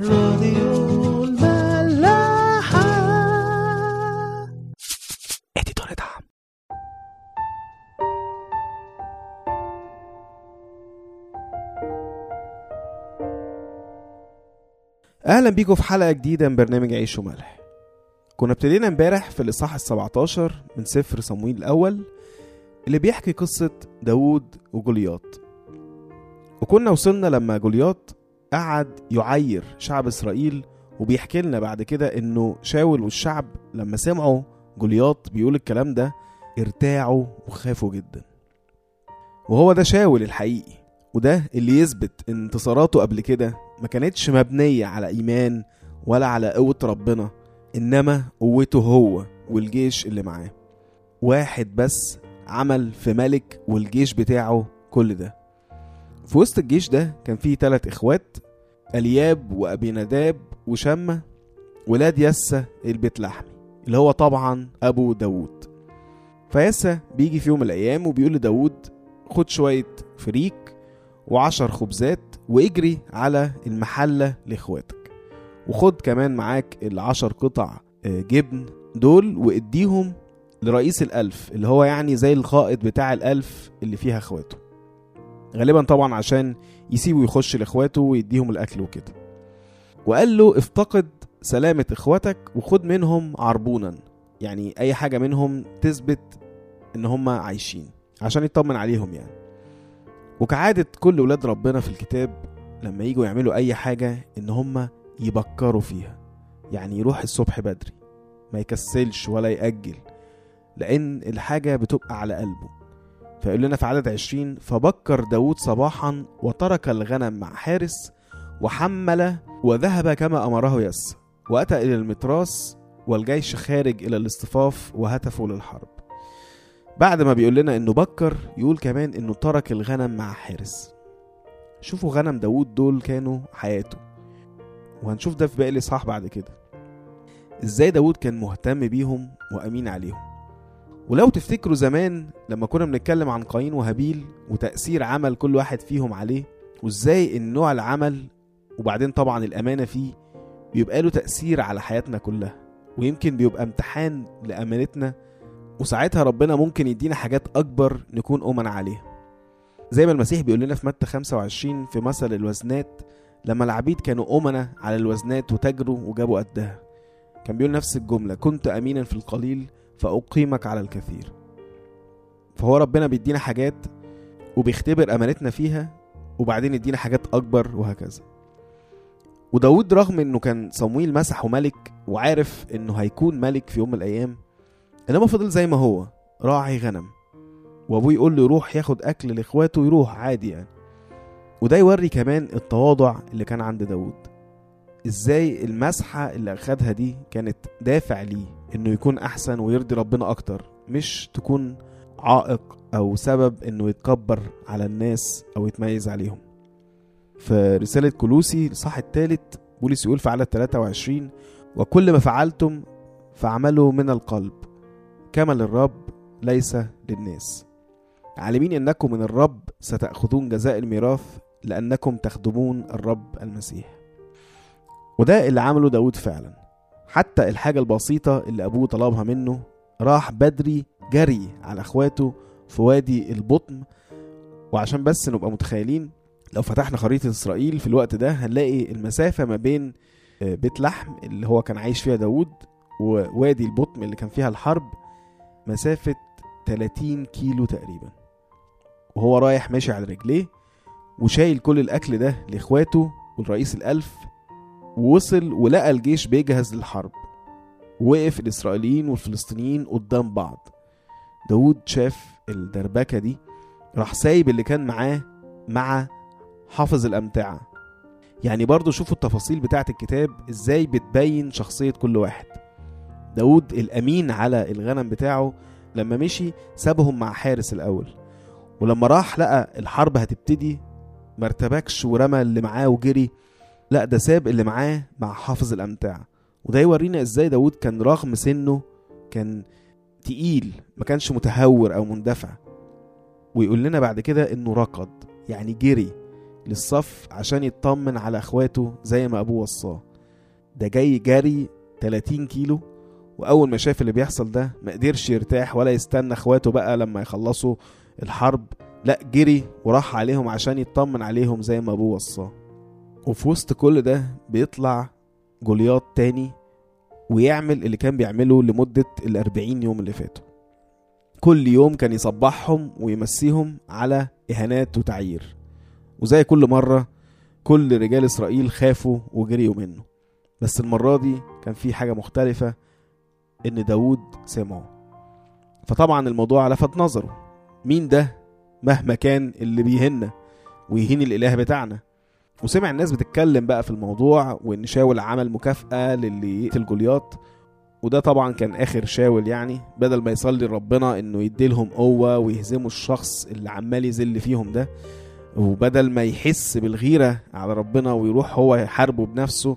راديو الملاحة. اديتور دعم. أهلا بيكم في حلقة جديدة من برنامج عيش وملح. كنا ابتدينا امبارح في الإصحاح ال17 من سفر صمويل الأول اللي بيحكي قصة داوود وجولياط. وكنا وصلنا لما جولياط قعد يعير شعب إسرائيل وبيحكي لنا بعد كده إنه شاول والشعب لما سمعوا جولياط بيقول الكلام ده ارتاعوا وخافوا جدا. وهو ده شاول الحقيقي وده اللي يثبت ان انتصاراته قبل كده ما كانتش مبنية على إيمان ولا على قوة ربنا إنما قوته هو والجيش اللي معاه. واحد بس عمل في ملك والجيش بتاعه كل ده. في وسط الجيش ده كان فيه تلات إخوات ألياب وابي نداب وشمة ولاد يسا البيت لحمي اللي هو طبعا أبو داوود. فيسا بيجي في يوم من الأيام وبيقول لداوود خد شوية فريك وعشر خبزات واجري على المحلة لإخواتك وخد كمان معاك العشر قطع آه، جبن دول واديهم لرئيس الألف اللي هو يعني زي القائد بتاع الألف اللي فيها إخواته. غالبا طبعا عشان يسيبه يخش لإخواته ويديهم الأكل وكده. وقال له افتقد سلامة إخواتك وخد منهم عربونا. يعني أي حاجة منهم تثبت إن هم عايشين عشان يطمن عليهم يعني. وكعادة كل ولاد ربنا في الكتاب لما يجوا يعملوا أي حاجة إن هم يبكروا فيها. يعني يروح الصبح بدري ما يكسلش ولا يأجل لأن الحاجة بتبقى على قلبه. فيقول لنا في عدد عشرين فبكر داود صباحا وترك الغنم مع حارس وحمل وذهب كما أمره يس وأتى إلى المتراس والجيش خارج إلى الاصطفاف وهتفوا للحرب. بعد ما بيقول لنا إنه بكر يقول كمان إنه ترك الغنم مع حارس. شوفوا غنم داود دول كانوا حياته. وهنشوف ده في باقي الإصحاح بعد كده. إزاي داود كان مهتم بيهم وأمين عليهم. ولو تفتكروا زمان لما كنا بنتكلم عن قايين وهابيل وتأثير عمل كل واحد فيهم عليه وإزاي ان نوع العمل وبعدين طبعا الأمانة فيه بيبقى له تأثير على حياتنا كلها ويمكن بيبقى امتحان لأمانتنا وساعتها ربنا ممكن يدينا حاجات أكبر نكون أمنا عليها. زي ما المسيح بيقول لنا في متى 25 في مثل الوزنات لما العبيد كانوا أمنا على الوزنات وتجروا وجابوا قدها. كان بيقول نفس الجملة كنت أمينا في القليل فأقيمك على الكثير. فهو ربنا بيدينا حاجات وبيختبر أمانتنا فيها وبعدين يدينا حاجات أكبر وهكذا. وداود رغم إنه كان صمويل مسحه ملك وعارف إنه هيكون ملك في يوم من الأيام إنما فضل زي ما هو راعي غنم. وأبوه يقول له يروح ياخد أكل لإخواته يروح عادي يعني. وده يوري كمان التواضع اللي كان عند داود. إزاي المسحة اللي أخدها دي كانت دافع ليه إنه يكون أحسن ويرضي ربنا أكتر مش تكون عائق أو سبب إنه يتكبر على الناس أو يتميز عليهم. في رسالة كلوسي الصح الثالث بولس يقول في عدد 23 وكل ما فعلتم فاعملوا من القلب كما للرب ليس للناس. عالمين إنكم من الرب ستأخذون جزاء الميراث لأنكم تخدمون الرب المسيح. وده اللي عمله داود فعلا. حتى الحاجة البسيطة اللي أبوه طلبها منه راح بدري جري على أخواته في وادي البطن. وعشان بس نبقى متخيلين لو فتحنا خريطة إسرائيل في الوقت ده هنلاقي المسافة ما بين آه، بيت لحم اللي هو كان عايش فيها داود ووادي البطم اللي كان فيها الحرب مسافة 30 كيلو تقريبا. وهو رايح ماشي على رجليه وشايل كل الأكل ده لإخواته والرئيس الألف ووصل ولقى الجيش بيجهز للحرب. ووقف الإسرائيليين والفلسطينيين قدام بعض. داود شاف الدربكة دي راح سايب اللي كان معاه مع حافظ الأمتعة. يعني برضو شوفوا التفاصيل بتاعة الكتاب إزاي بتبين شخصية كل واحد. داود الأمين على الغنم بتاعه لما مشي سابهم مع حارس الأول. ولما راح لقى الحرب هتبتدي مرتبكش ورمى اللي معاه وجري لا ده ساب اللي معاه مع حافظ الأمتعة وده يورينا إزاي داود كان رغم سنه كان تقيل ما كانش متهور أو مندفع. ويقول لنا بعد كده إنه ركض يعني جري للصف عشان يطمن على أخواته زي ما أبوه وصاه. ده جاي جري 30 كيلو وأول ما شاف اللي بيحصل ده ما قدرش يرتاح ولا يستنى أخواته بقى لما يخلصوا الحرب. لا جري وراح عليهم عشان يطمن عليهم زي ما أبوه وصاه. وفي وسط كل ده بيطلع جولياط تاني ويعمل اللي كان بيعمله لمدة الأربعين يوم اللي فاتوا. كل يوم كان يصبحهم ويمسيهم على إهانات وتعيير. وزي كل مرة كل رجال إسرائيل خافوا وجريوا منه. بس المرة دي كان في حاجة مختلفة إن داود سمعه فطبعا الموضوع لفت نظره. مين ده مهما كان اللي بيهنا ويهين الإله بتاعنا؟ وسمع الناس بتتكلم بقى في الموضوع وإن شاول عمل مكافأة للي يقتل جولياط. وده طبعا كان آخر شاول يعني بدل ما يصلي لربنا إنه يديلهم قوة ويهزموا الشخص اللي عمال يذل فيهم ده وبدل ما يحس بالغيرة على ربنا ويروح هو يحاربه بنفسه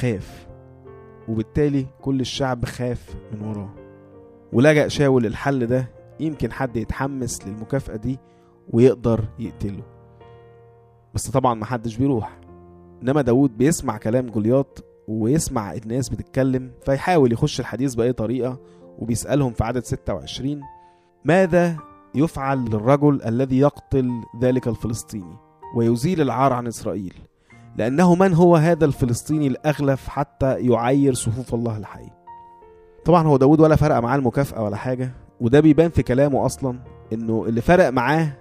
خاف. وبالتالي كل الشعب خاف من وراه. ولجأ شاول الحل ده يمكن حد يتحمس للمكافأة دي ويقدر يقتله. بس طبعا محدش بيروح. إنما داود بيسمع كلام جولياط ويسمع الناس بتتكلم فيحاول يخش الحديث بأي طريقة وبيسألهم في عدد 26 ماذا يفعل للرجل الذي يقتل ذلك الفلسطيني ويزيل العار عن إسرائيل؟ لأنه من هو هذا الفلسطيني الأغلف حتى يعير صفوف الله الحي؟ طبعا هو داود ولا فرق معاه المكافأة ولا حاجة وده بيبان في كلامه أصلا إنه اللي فرق معاه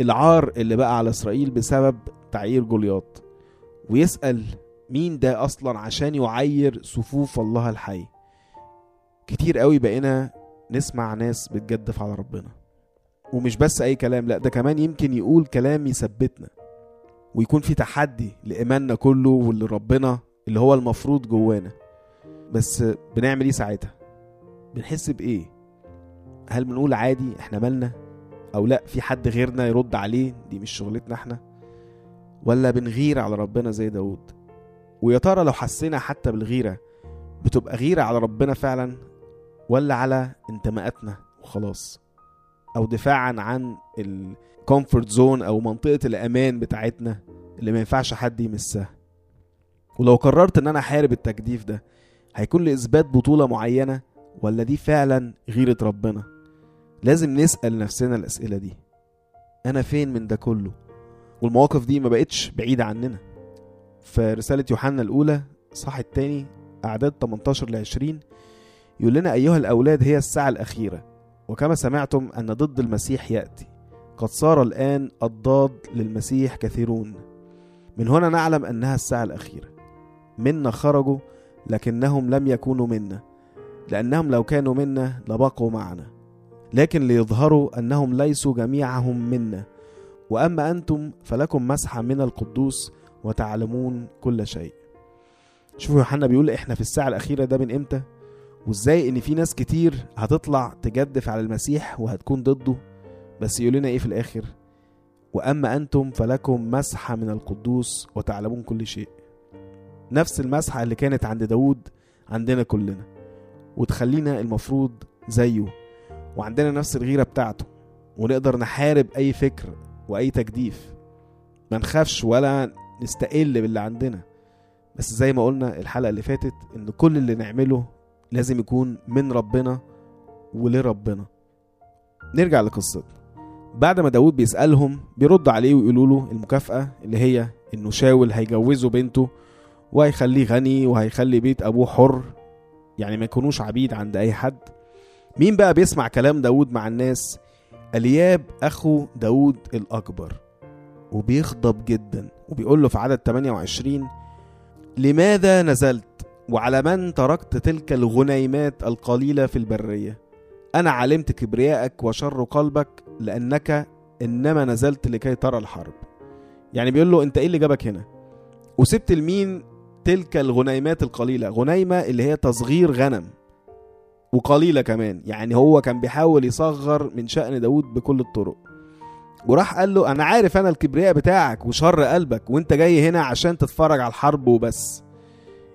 العار اللي بقى على إسرائيل بسبب تعيير جولياط ويسأل مين ده أصلا عشان يعير صفوف الله الحي. كتير قوي بقينا نسمع ناس بتجدف على ربنا. ومش بس أي كلام لأ ده كمان يمكن يقول كلام يثبتنا ويكون في تحدي لإيماننا كله واللي ربنا اللي هو المفروض جوانا. بس بنعمل إيه ساعتها؟ بنحس بإيه؟ هل بنقول عادي إحنا مالنا؟ أو لا في حد غيرنا يرد عليه دي مش شغلتنا إحنا؟ ولا بنغير على ربنا زي داود ويا ترى لو حسينا حتى بالغيرة بتبقى غيرة على ربنا فعلا؟ ولا على انتماءاتنا وخلاص؟ أو دفاعا عن ال comfort zone أو منطقة الأمان بتاعتنا اللي ما ينفعش حد يمسها؟ ولو قررت إن أنا أحارب التجديف ده هيكون لإثبات بطولة معينة؟ ولا دي فعلا غيرة ربنا؟ لازم نسأل نفسنا الأسئلة دي. أنا فين من ده كله؟ والمواقف دي ما بقتش بعيدة عننا. في رسالة يوحنا الأولى صح التاني أعداد 18 ل 20 يقول لنا أيها الأولاد هي الساعة الأخيرة. وكما سمعتم أن ضد المسيح يأتي. قد صار الآن الضاد للمسيح كثيرون. من هنا نعلم أنها الساعة الأخيرة. منا خرجوا لكنهم لم يكونوا منا. لأنهم لو كانوا منا لبقوا معنا. لكن ليظهروا أنهم ليسوا جميعهم منا. وأما أنتم فلكم مسحة من القدوس وتعلمون كل شيء. شوفوا يوحنا بيقول إحنا في الساعة الأخيرة ده من إمتى؟ وإزاي إن في ناس كتير هتطلع تجدف على المسيح وهتكون ضده؟ بس يقول لنا إيه في الآخر؟ وأما أنتم فلكم مسحة من القدوس وتعلمون كل شيء. نفس المسحة اللي كانت عند داود عندنا كلنا. وتخلينا المفروض زيه. وعندنا نفس الغيرة بتاعته ونقدر نحارب أي فكر وأي تجديف. ما نخافش ولا نستقل باللي عندنا. بس زي ما قلنا الحلقة اللي فاتت إن كل اللي نعمله لازم يكون من ربنا ولربنا. نرجع لقصتنا بعد ما داود بيسألهم بيرد عليه ويقولوا له المكافأة اللي هي إنه شاول هيجوزه بنته وهيخليه غني وهيخلي بيت أبوه حر يعني ما يكونوش عبيد عند أي حد. مين بقى بيسمع كلام داود مع الناس؟ ألياب أخو داود الأكبر وبيغضب جدا وبيقول له في عدد 28 لماذا نزلت؟ وعلى من تركت تلك الغنيمات القليلة في البرية؟ أنا علمت كبريائك وشر قلبك لأنك إنما نزلت لكي ترى الحرب. يعني بيقول له أنت إيه اللي جابك هنا؟ وسبت لمين تلك الغنيمات القليلة؟ غنيمة اللي هي تصغير غنم. وقليلة كمان. يعني هو كان بيحاول يصغر من شأن داود بكل الطرق. وراح قال له أنا عارف أنا الكبرياء بتاعك وشر قلبك وأنت جاي هنا عشان تتفرج على الحرب وبس.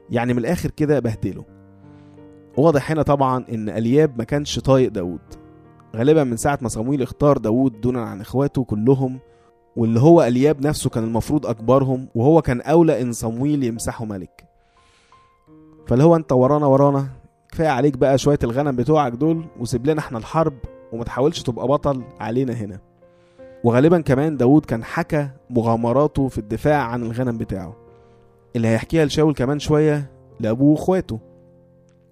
يعني من الآخر كده بهدله. واضح هنا طبعا إن ألياب ما كانش طايق داود غالبا من ساعة ما صمويل اختار داود دونا عن إخواته كلهم واللي هو ألياب نفسه كان المفروض أكبرهم وهو كان أولى إن صمويل يمسحه ملك. فاللي هو أنت ورانا ورانا كفاية عليك بقى شوية الغنم بتوعك دول وسيب لنا إحنا الحرب وما تحاولش تبقى بطل علينا هنا. وغالبا كمان داود كان حكى مغامراته في الدفاع عن الغنم بتاعه. اللي هيحكيها لشاول كمان شوية لأبوه وأخواته.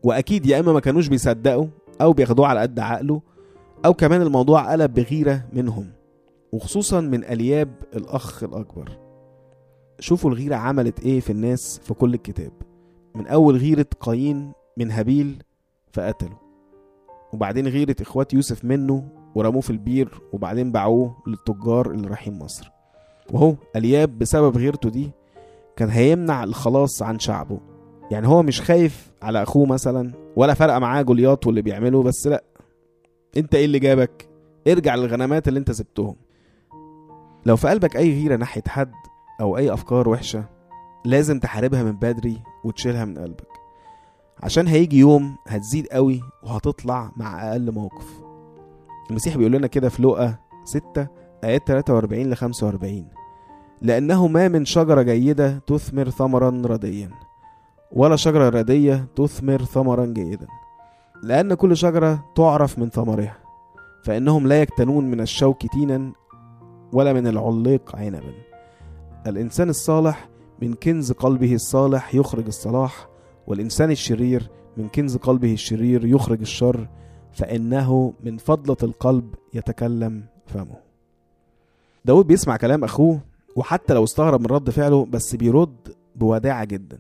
وأكيد يا إما ما كانوش بيصدقوا أو بياخدوه على قد عقله أو كمان الموضوع قلب بغيرة منهم وخصوصا من ألياب الأخ الأكبر. شوفوا الغيرة عملت إيه في الناس في كل الكتاب. من أول غيرة قايين من هابيل فقتله. وبعدين غيرة إخوات يوسف منه ورموه في البير وبعدين باعوه للتجار اللي رايحين مصر. وهو الياب بسبب غيرته دي كان هيمنع الخلاص عن شعبه. يعني هو مش خايف على أخوه مثلا ولا فارقه معاه جولياط واللي بيعمله بس لأ. أنت إيه اللي جابك؟ ارجع للغنمات اللي أنت سبتهم. لو في قلبك أي غيرة ناحية حد أو أي أفكار وحشة لازم تحاربها من بدري وتشيلها من قلبك. عشان هيجي يوم هتزيد قوي وهتطلع مع أقل موقف. المسيح بيقول لنا كده في لوقا 6 آيات 43 ل 45 لأنه ما من شجرة جيدة تثمر ثمرا رديا ولا شجرة ردية تثمر ثمرا جيدا. لأن كل شجرة تعرف من ثمرها فإنهم لا يكتنون من الشوك تينا ولا من العليق عنبا. الإنسان الصالح من كنز قلبه الصالح يخرج الصلاح والإنسان الشرير من كنز قلبه الشرير يخرج الشر فإنه من فضلة القلب يتكلم فمه. داود بيسمع كلام أخوه وحتى لو استغرب من رد فعله بس بيرد بوداعة جدا.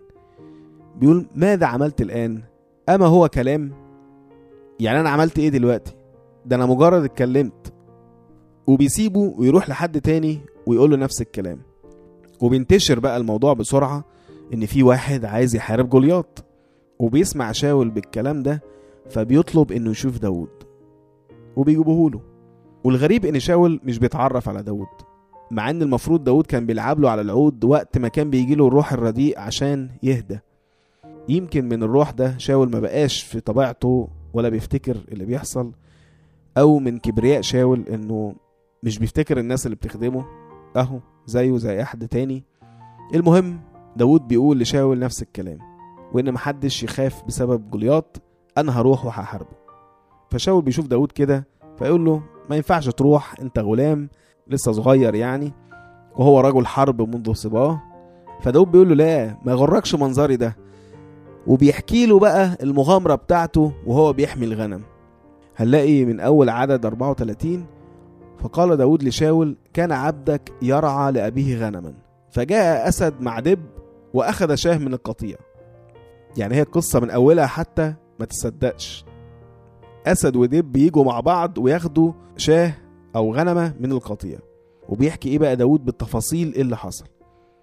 بيقول ماذا عملت الآن؟ أما هو كلام؟ يعني أنا عملت إيه دلوقتي؟ ده أنا مجرد اتكلمت. وبيسيبه ويروح لحد تاني ويقول له نفس الكلام. وبينتشر بقى الموضوع بسرعة إن في واحد عايز يحارب جولياط وبيسمع شاول بالكلام ده فبيطلب إنه يشوف داود وبيجيبوه له. والغريب إن شاول مش بيتعرف على داود مع إن المفروض داود كان بيلعب له على العود وقت ما كان بيجيله الروح الرديء عشان يهدى. يمكن من الروح ده شاول ما بقاش في طبيعته ولا بيفتكر اللي بيحصل أو من كبرياء شاول إنه مش بيفتكر الناس اللي بتخدمه. أهو زيه زي أحد تاني. المهم داود بيقول لشاول نفس الكلام وإن محدش يخاف بسبب جولياط أنا هروح وهحاربه. فشاول بيشوف داود كده فيقول له ما ينفعش تروح أنت غلام لسه صغير يعني وهو رجل حرب منذ صباه. فداود بيقول له لا ما يغركش منظري ده. وبيحكي له بقى المغامرة بتاعته وهو بيحمي الغنم. هنلاقي من أول عدد 34 فقال داود لشاول كان عبدك يرعى لأبيه غنما. فجاء أسد مع دب وأخذ شاه من القطيع. يعني هي القصة من أولها حتى ما تصدقش. أسد ودب بيجوا مع بعض وياخدوا شاه أو غنمة من القطيع. وبيحكي إيه بقى داود بالتفاصيل إيه اللي حصل.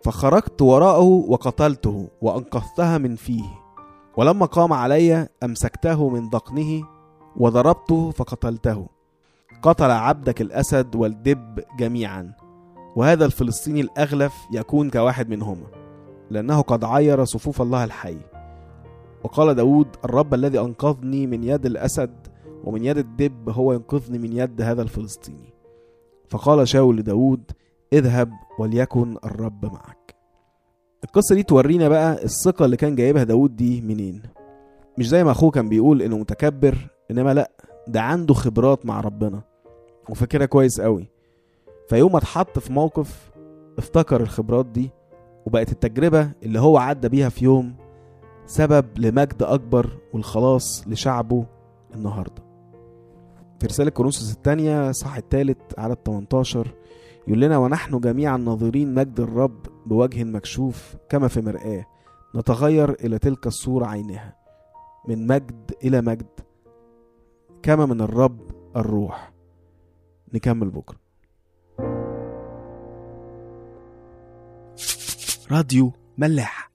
فخرجت وراءه وقتلته وأنقذتها من فيه. ولما قام علي أمسكته من ذقنه وضربته فقتلته. قتل عبدك الأسد والدب جميعا. وهذا الفلسطيني الأغلف يكون كواحد منهما. لأنه قد عير صفوف الله الحي. وقال داود الرب الذي أنقذني من يد الأسد ومن يد الدب هو ينقذني من يد هذا الفلسطيني. فقال شاول لداود اذهب وليكن الرب معك. القصة دي تورينا بقى الثقة اللي كان جايبها داود دي منين. مش زي ما أخوه كان بيقول إنه متكبر إنما لأ ده عنده خبرات مع ربنا وفاكرها كويس قوي فيوم اتحط في موقف افتكر الخبرات دي وبقت التجربة اللي هو عدى بيها في يوم سبب لمجد أكبر والخلاص لشعبه النهاردة. في رسالة كورنثوس الثانية صح الثالث على 18 يقول لنا ونحن جميعا ناظرين مجد الرب بوجه مكشوف كما في مرآة نتغير إلى تلك الصورة عينها من مجد إلى مجد كما من الرب الروح. نكمل بكرة. راديو ملاح.